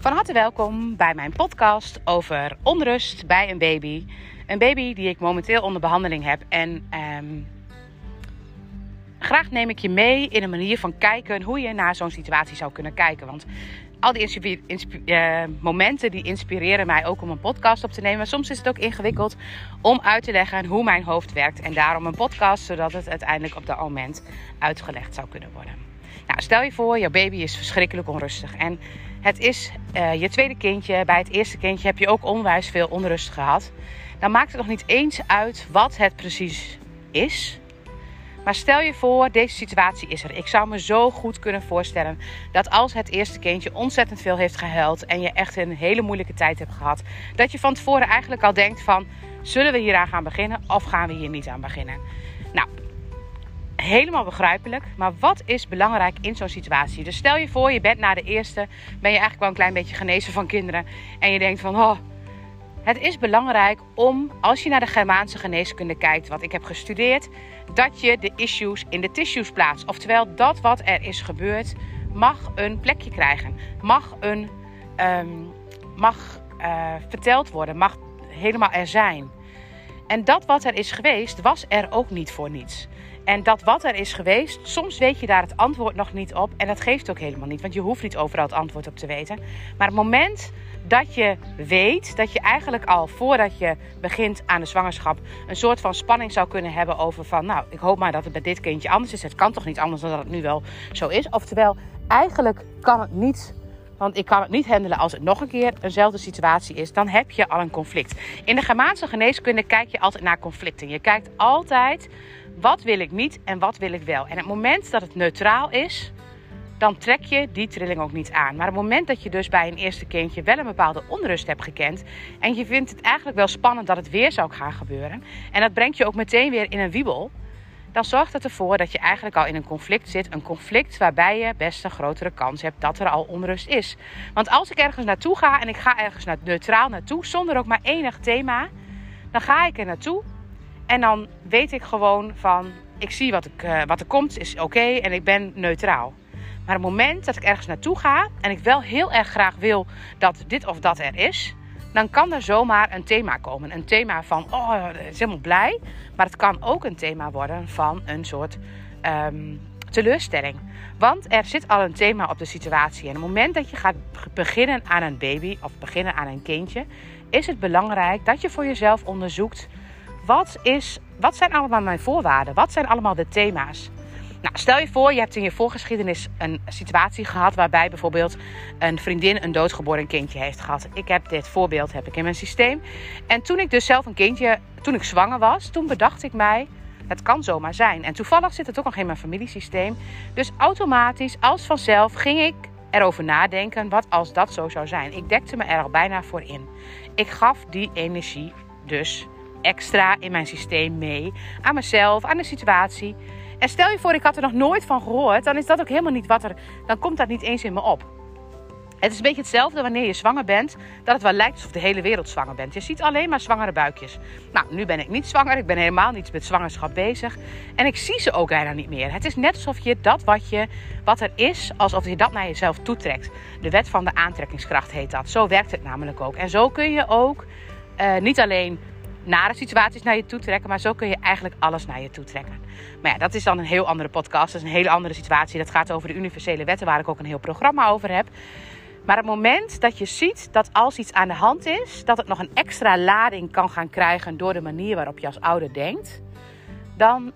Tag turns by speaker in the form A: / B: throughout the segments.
A: Van harte welkom bij mijn podcast over onrust bij een baby. Een baby die ik momenteel onder behandeling heb. En ehm, graag neem ik je mee in een manier van kijken hoe je naar zo'n situatie zou kunnen kijken. Want al die uh, momenten die inspireren mij ook om een podcast op te nemen. Maar soms is het ook ingewikkeld om uit te leggen hoe mijn hoofd werkt. En daarom een podcast, zodat het uiteindelijk op dat moment uitgelegd zou kunnen worden. Nou, stel je voor, jouw baby is verschrikkelijk onrustig. En het is uh, je tweede kindje. Bij het eerste kindje heb je ook onwijs veel onrust gehad. Dan maakt het nog niet eens uit wat het precies is. Maar stel je voor, deze situatie is er. Ik zou me zo goed kunnen voorstellen dat als het eerste kindje ontzettend veel heeft gehuild en je echt een hele moeilijke tijd hebt gehad, dat je van tevoren eigenlijk al denkt van, zullen we hieraan gaan beginnen of gaan we hier niet aan beginnen? Nou, helemaal begrijpelijk. Maar wat is belangrijk in zo'n situatie? Dus stel je voor, je bent na de eerste, ben je eigenlijk wel een klein beetje genezen van kinderen. En je denkt van, oh, het is belangrijk om, als je naar de Germaanse geneeskunde kijkt, wat ik heb gestudeerd, dat je de issues in de tissues plaatst. Oftewel, dat wat er is gebeurd, mag een plekje krijgen. Mag, een, ehm, mag uh, verteld worden, mag helemaal er zijn. En dat wat er is geweest, was er ook niet voor niets. En dat wat er is geweest, soms weet je daar het antwoord nog niet op. En dat geeft ook helemaal niet, want je hoeft niet overal het antwoord op te weten. Maar het moment dat je weet dat je eigenlijk al voordat je begint aan de zwangerschap een soort van spanning zou kunnen hebben over van, nou, ik hoop maar dat het bij dit kindje anders is. Het kan toch niet anders dan dat het nu wel zo is. Oftewel, eigenlijk kan het niet want ik kan het niet handelen als het nog een keer eenzelfde situatie is. Dan heb je al een conflict. In de Germaanse geneeskunde kijk je altijd naar conflicten. Je kijkt altijd wat wil ik niet en wat wil ik wel. En het moment dat het neutraal is, dan trek je die trilling ook niet aan. Maar het moment dat je dus bij een eerste kindje wel een bepaalde onrust hebt gekend. en je vindt het eigenlijk wel spannend dat het weer zou gaan gebeuren. en dat brengt je ook meteen weer in een wiebel. dan zorgt het ervoor dat je eigenlijk al in een conflict zit. Een conflict waarbij je best een grotere kans hebt dat er al onrust is. Want als ik ergens naartoe ga en ik ga ergens neutraal naartoe, zonder ook maar enig thema. dan ga ik er naartoe en dan weet ik gewoon van, ik zie wat, ik, uh, wat er komt, is oké en ik ben neutraal. Maar het moment dat ik ergens naartoe ga en ik wel heel erg graag wil dat dit of dat er is, dan kan er zomaar een thema komen. Een thema van, oh, het is helemaal blij. Maar het kan ook een thema worden van een soort um, teleurstelling. Want er zit al een thema op de situatie. En het moment dat je gaat beginnen aan een baby of beginnen aan een kindje, is het belangrijk dat je voor jezelf onderzoekt wat, is, wat zijn allemaal mijn voorwaarden? Wat zijn allemaal de thema's? Nou, stel je voor, je hebt in je voorgeschiedenis een situatie gehad waarbij bijvoorbeeld een vriendin een doodgeboren kindje heeft gehad. Ik heb dit voorbeeld heb ik in mijn systeem. En toen ik dus zelf een kindje, toen ik zwanger was, toen bedacht ik mij, het kan zomaar zijn. En toevallig zit het ook nog in mijn familiesysteem. Dus automatisch, als vanzelf, ging ik erover nadenken, wat als dat zo zou zijn. Ik dekte me er al bijna voor in. Ik gaf die energie dus extra in mijn systeem mee. Aan mezelf, aan de situatie. En stel je voor, ik had er nog nooit van gehoord. Dan is dat ook helemaal niet wat er. Dan komt dat niet eens in me op. Het is een beetje hetzelfde wanneer je zwanger bent. Dat het wel lijkt alsof de hele wereld zwanger bent. Je ziet alleen maar zwangere buikjes. Nou, nu ben ik niet zwanger. Ik ben helemaal niet met zwangerschap bezig. En ik zie ze ook bijna niet meer. Het is net alsof je dat wat, je, wat er is, alsof je dat naar jezelf toetrekt. De wet van de aantrekkingskracht heet dat. Zo werkt het namelijk ook. En zo kun je ook uh, niet alleen nare situaties naar je toe trekken. Maar zo kun je eigenlijk alles naar je toe trekken. Maar ja, dat is dan een heel andere podcast. Dat is een hele andere situatie. Dat gaat over de universele wetten, waar ik ook een heel programma over heb. Maar het moment dat je ziet dat als iets aan de hand is, dat het nog een extra lading kan gaan krijgen door de manier waarop je als ouder denkt, dan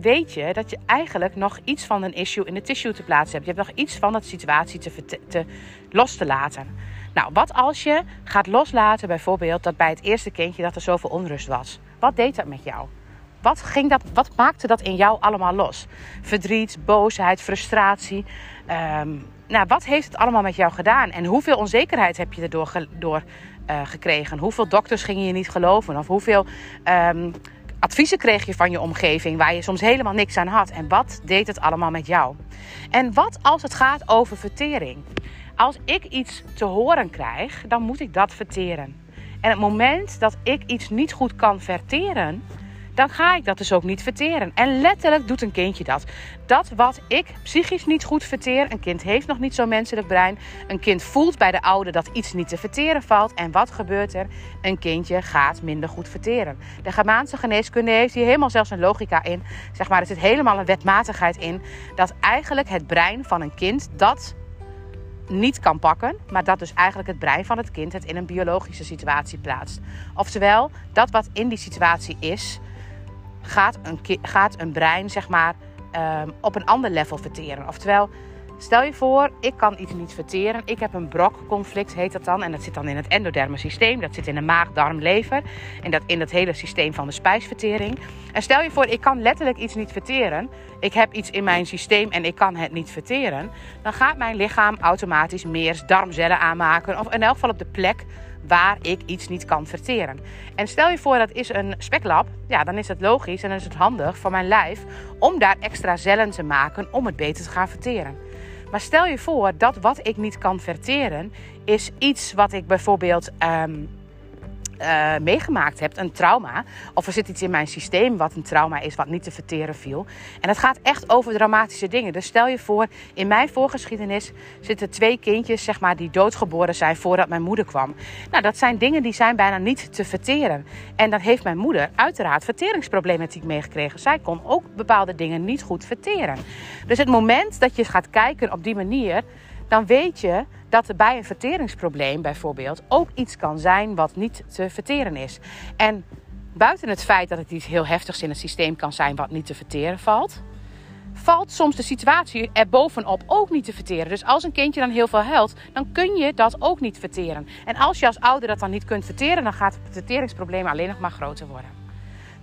A: weet je dat je eigenlijk nog iets van een issue in de tissue te plaatsen hebt. Je hebt nog iets van dat situatie te, te los te laten. Nou, wat als je gaat loslaten bijvoorbeeld dat bij het eerste kindje dat er zoveel onrust was? Wat deed dat met jou? Wat, ging dat, wat maakte dat in jou allemaal los? Verdriet, boosheid, frustratie. Um, nou, wat heeft het allemaal met jou gedaan? En hoeveel onzekerheid heb je erdoor door, uh, gekregen? Hoeveel dokters gingen je niet geloven? Of hoeveel um, adviezen kreeg je van je omgeving waar je soms helemaal niks aan had? En wat deed het allemaal met jou? En wat als het gaat over vertering? als ik iets te horen krijg, dan moet ik dat verteren. En het moment dat ik iets niet goed kan verteren, dan ga ik dat dus ook niet verteren. En letterlijk doet een kindje dat. Dat wat ik psychisch niet goed verteer, een kind heeft nog niet zo'n menselijk brein. Een kind voelt bij de ouder dat iets niet te verteren valt. En wat gebeurt er? Een kindje gaat minder goed verteren. De Germaanse geneeskunde heeft hier helemaal zelfs een logica in. Zeg maar, er zit helemaal een wetmatigheid in. Dat eigenlijk het brein van een kind dat niet kan pakken, maar dat dus eigenlijk het brein van het kind het in een biologische situatie plaatst. Oftewel, dat wat in die situatie is, gaat een, gaat een brein zeg maar um, op een ander level verteren. Oftewel, Stel je voor, ik kan iets niet verteren. Ik heb een brokconflict, heet dat dan. En dat zit dan in het endoderme systeem. Dat zit in de maag, darm, lever. En dat in dat hele systeem van de spijsvertering. En stel je voor, ik kan letterlijk iets niet verteren. Ik heb iets in mijn systeem en ik kan het niet verteren. Dan gaat mijn lichaam automatisch meer darmcellen aanmaken. Of in elk geval op de plek waar ik iets niet kan verteren. En stel je voor dat is een speklap, ja, dan is het logisch en dan is het handig voor mijn lijf om daar extra cellen te maken om het beter te gaan verteren. Maar stel je voor dat wat ik niet kan verteren, is iets wat ik bijvoorbeeld um, uh, meegemaakt hebt, een trauma. Of er zit iets in mijn systeem wat een trauma is, wat niet te verteren viel. En het gaat echt over dramatische dingen. Dus stel je voor, in mijn voorgeschiedenis zitten twee kindjes, zeg maar, die doodgeboren zijn voordat mijn moeder kwam. Nou, dat zijn dingen die zijn bijna niet te verteren. En dan heeft mijn moeder uiteraard verteringsproblematiek meegekregen. Zij kon ook bepaalde dingen niet goed verteren. Dus het moment dat je gaat kijken op die manier dan weet je dat er bij een verteringsprobleem bijvoorbeeld ook iets kan zijn wat niet te verteren is. En buiten het feit dat het iets heel heftigs in het systeem kan zijn wat niet te verteren valt, valt soms de situatie er bovenop ook niet te verteren. Dus als een kindje dan heel veel huilt, dan kun je dat ook niet verteren. En als je als ouder dat dan niet kunt verteren, dan gaat het verteringsprobleem alleen nog maar groter worden.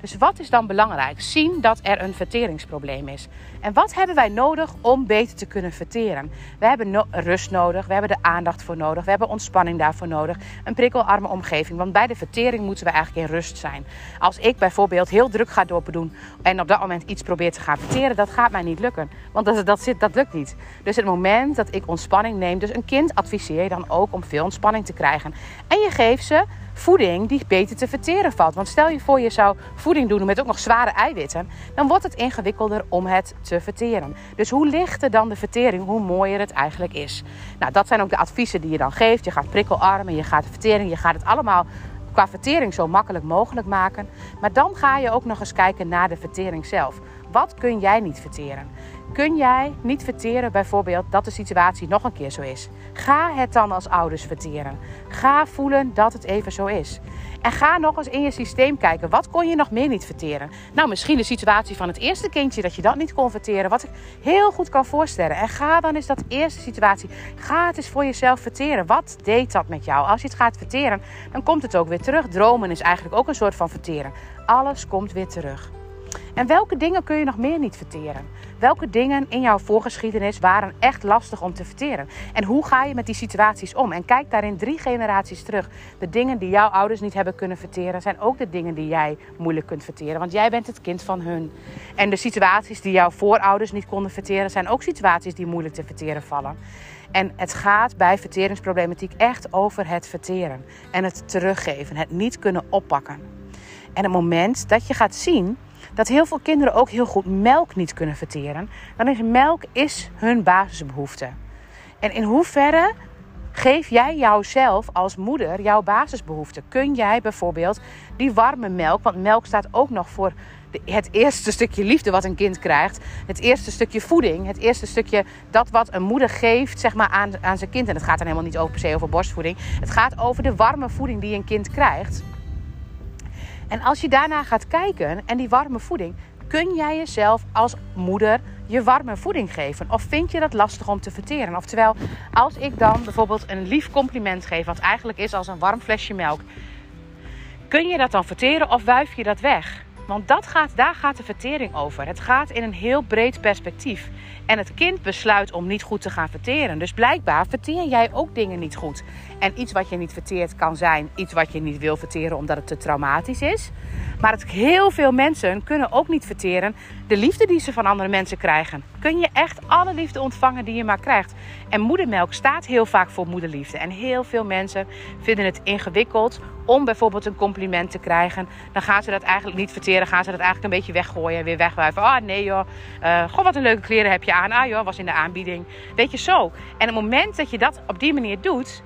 A: Dus wat is dan belangrijk? Zien dat er een verteringsprobleem is. En wat hebben wij nodig om beter te kunnen verteren? We hebben rust nodig, we hebben de aandacht voor nodig, we hebben ontspanning daarvoor nodig, een prikkelarme omgeving. Want bij de vertering moeten we eigenlijk in rust zijn. Als ik bijvoorbeeld heel druk ga doorbedoen en op dat moment iets probeer te gaan verteren, dat gaat mij niet lukken. Want dat, dat, zit, dat lukt niet. Dus het moment dat ik ontspanning neem, dus een kind adviseer je dan ook om veel ontspanning te krijgen. En je geeft ze voeding die beter te verteren valt. Want stel je voor je zou voeding doen met ook nog zware eiwitten, dan wordt het ingewikkelder om het te verteren. Dus hoe lichter dan de vertering, hoe mooier het eigenlijk is. Nou, dat zijn ook de adviezen die je dan geeft. Je gaat prikkelarmen, je gaat de vertering, je gaat het allemaal qua vertering zo makkelijk mogelijk maken. Maar dan ga je ook nog eens kijken naar de vertering zelf. Wat kun jij niet verteren? Kun jij niet verteren bijvoorbeeld dat de situatie nog een keer zo is? Ga het dan als ouders verteren. Ga voelen dat het even zo is. En ga nog eens in je systeem kijken. Wat kon je nog meer niet verteren? Nou, misschien de situatie van het eerste kindje dat je dat niet kon verteren. Wat ik heel goed kan voorstellen. En ga dan eens dat eerste situatie. Ga het eens voor jezelf verteren. Wat deed dat met jou? Als je het gaat verteren, dan komt het ook weer terug. Dromen is eigenlijk ook een soort van verteren. Alles komt weer terug. En welke dingen kun je nog meer niet verteren? Welke dingen in jouw voorgeschiedenis waren echt lastig om te verteren? En hoe ga je met die situaties om? En kijk daarin drie generaties terug. De dingen die jouw ouders niet hebben kunnen verteren, zijn ook de dingen die jij moeilijk kunt verteren. Want jij bent het kind van hun. En de situaties die jouw voorouders niet konden verteren, zijn ook situaties die moeilijk te verteren vallen. En het gaat bij verteringsproblematiek echt over het verteren en het teruggeven, het niet kunnen oppakken. En het moment dat je gaat zien dat heel veel kinderen ook heel goed melk niet kunnen verteren, dan is melk is hun basisbehoefte. En in hoeverre geef jij jouzelf als moeder jouw basisbehoefte? Kun jij bijvoorbeeld die warme melk, want melk staat ook nog voor het eerste stukje liefde wat een kind krijgt, het eerste stukje voeding, het eerste stukje dat wat een moeder geeft zeg maar, aan, aan zijn kind. En het gaat dan helemaal niet over, per se over borstvoeding. Het gaat over de warme voeding die een kind krijgt. En als je daarna gaat kijken en die warme voeding, kun jij jezelf als moeder je warme voeding geven? Of vind je dat lastig om te verteren? Oftewel, als ik dan bijvoorbeeld een lief compliment geef, wat eigenlijk is als een warm flesje melk, kun je dat dan verteren of wuif je dat weg? Want dat gaat, daar gaat de vertering over. Het gaat in een heel breed perspectief. En het kind besluit om niet goed te gaan verteren. Dus blijkbaar verteer jij ook dingen niet goed. En iets wat je niet verteert kan zijn iets wat je niet wil verteren omdat het te traumatisch is. Maar het, heel veel mensen kunnen ook niet verteren de liefde die ze van andere mensen krijgen. Kun je echt alle liefde ontvangen die je maar krijgt. En moedermelk staat heel vaak voor moederliefde. En heel veel mensen vinden het ingewikkeld om bijvoorbeeld een compliment te krijgen. Dan gaan ze dat eigenlijk niet verteren. Gaan ze dat eigenlijk een beetje weggooien. Weer wegwuiven. Ah nee joh. Uh, wat een leuke kleren heb je aan. Ah joh, was in de aanbieding. Weet je zo. En het moment dat je dat op die manier doet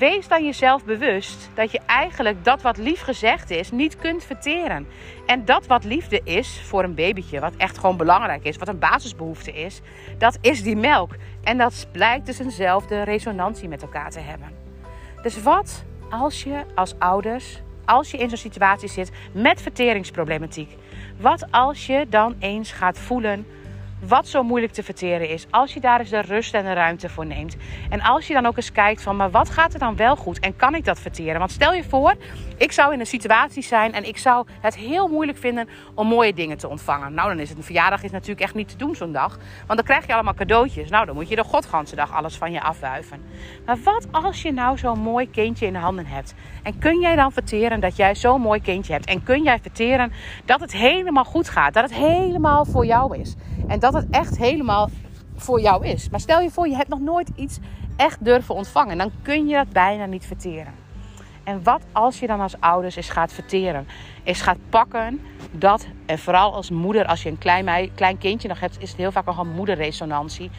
A: Wees dan jezelf bewust dat je eigenlijk dat wat lief gezegd is niet kunt verteren. En dat wat liefde is voor een babytje, wat echt gewoon belangrijk is, wat een basisbehoefte is, dat is die melk. En dat blijkt dus eenzelfde resonantie met elkaar te hebben. Dus wat als je als ouders, als je in zo'n situatie zit met verteringsproblematiek, wat als je dan eens gaat voelen wat zo moeilijk te verteren is. Als je daar eens de rust en de ruimte voor neemt. En als je dan ook eens kijkt van, maar wat gaat er dan wel goed en kan ik dat verteren? Want stel je voor, ik zou in een situatie zijn en ik zou het heel moeilijk vinden om mooie dingen te ontvangen. Nou, dan is het een verjaardag is natuurlijk echt niet te doen zo'n dag. Want dan krijg je allemaal cadeautjes. Nou, dan moet je de godganse dag alles van je afwuiven. Maar wat als je nou zo'n mooi kindje in de handen hebt? En kun jij dan verteren dat jij zo'n mooi kindje hebt? En kun jij verteren dat het helemaal goed gaat? Dat het helemaal voor jou is? En dat het echt helemaal voor jou is. Maar stel je voor, je hebt nog nooit iets echt durven ontvangen. Dan kun je dat bijna niet verteren. En wat als je dan als ouders eens gaat verteren? Is gaat pakken dat, en vooral als moeder, als je een klein, klein kindje nog hebt, is het heel vaak nog een moederresonantie.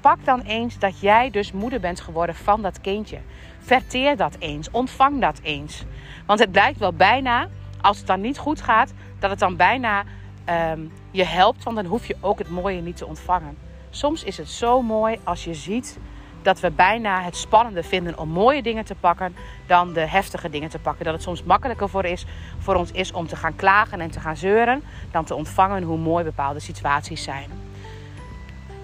A: Pak dan eens dat jij dus moeder bent geworden van dat kindje. Verteer dat eens. Ontvang dat eens. Want het blijkt wel bijna, als het dan niet goed gaat, dat het dan bijna Ehm, je helpt, want dan hoef je ook het mooie niet te ontvangen. Soms is het zo mooi als je ziet dat we bijna het spannende vinden om mooie dingen te pakken dan de heftige dingen te pakken. Dat het soms makkelijker voor, is, voor ons is om te gaan klagen en te gaan zeuren dan te ontvangen hoe mooi bepaalde situaties zijn.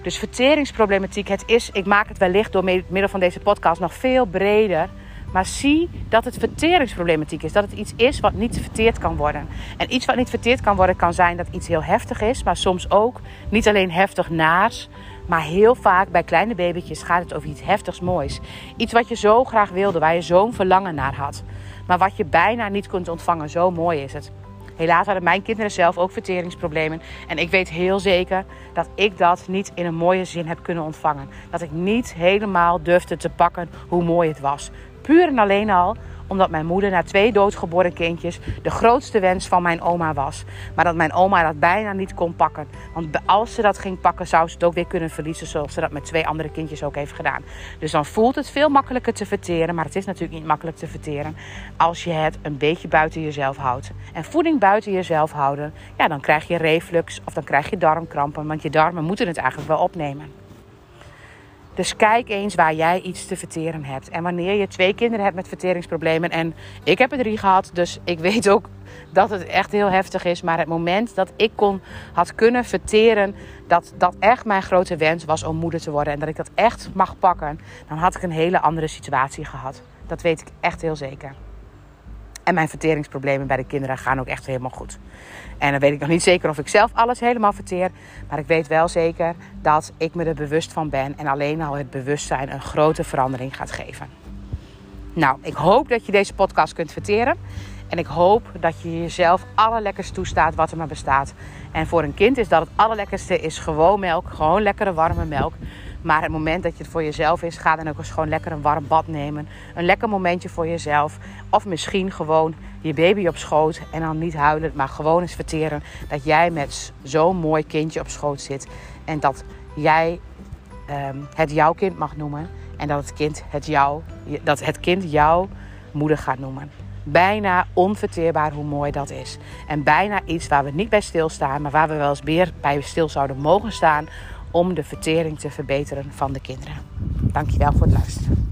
A: Dus verteringsproblematiek, het is, ik maak het wellicht door middel van deze podcast nog veel breder maar zie dat het verteringsproblematiek is. Dat het iets is wat niet verteerd kan worden. En iets wat niet verteerd kan worden kan zijn dat iets heel heftig is. Maar soms ook niet alleen heftig naars. Maar heel vaak bij kleine babytjes gaat het over iets heftigs moois. Iets wat je zo graag wilde, waar je zo'n verlangen naar had. Maar wat je bijna niet kunt ontvangen. Zo mooi is het. Helaas hadden mijn kinderen zelf ook verteringsproblemen. En ik weet heel zeker dat ik dat niet in een mooie zin heb kunnen ontvangen. Dat ik niet helemaal durfde te pakken hoe mooi het was. Puur en alleen al omdat mijn moeder na twee doodgeboren kindjes de grootste wens van mijn oma was. Maar dat mijn oma dat bijna niet kon pakken. Want als ze dat ging pakken, zou ze het ook weer kunnen verliezen. Zoals ze dat met twee andere kindjes ook heeft gedaan. Dus dan voelt het veel makkelijker te verteren. Maar het is natuurlijk niet makkelijk te verteren. Als je het een beetje buiten jezelf houdt. En voeding buiten jezelf houden. Ja, dan krijg je reflux of dan krijg je darmkrampen. Want je darmen moeten het eigenlijk wel opnemen. Dus kijk eens waar jij iets te verteren hebt. En wanneer je twee kinderen hebt met verteringsproblemen. En ik heb er drie gehad, dus ik weet ook dat het echt heel heftig is. Maar het moment dat ik kon, had kunnen verteren. Dat dat echt mijn grote wens was om moeder te worden. En dat ik dat echt mag pakken. Dan had ik een hele andere situatie gehad. Dat weet ik echt heel zeker. En mijn verteringsproblemen bij de kinderen gaan ook echt helemaal goed. En dan weet ik nog niet zeker of ik zelf alles helemaal verteer. Maar ik weet wel zeker dat ik me er bewust van ben. En alleen al het bewustzijn een grote verandering gaat geven. Nou, ik hoop dat je deze podcast kunt verteren. En ik hoop dat je jezelf allerlekkerst toestaat wat er maar bestaat. En voor een kind is dat het allerlekkerste is gewoon melk. Gewoon lekkere warme melk. Maar het moment dat je het voor jezelf is, ga dan ook eens gewoon lekker een warm bad nemen. Een lekker momentje voor jezelf. Of misschien gewoon je baby op schoot en dan niet huilen, maar gewoon eens verteren dat jij met zo'n mooi kindje op schoot zit. En dat jij ehm, het jouw kind mag noemen. En dat het kind het, jou, dat het kind jouw moeder gaat noemen. Bijna onverteerbaar hoe mooi dat is. En bijna iets waar we niet bij stilstaan, maar waar we wel eens meer bij stil zouden mogen staan om de vertering te verbeteren van de kinderen. Dankjewel voor het luisteren.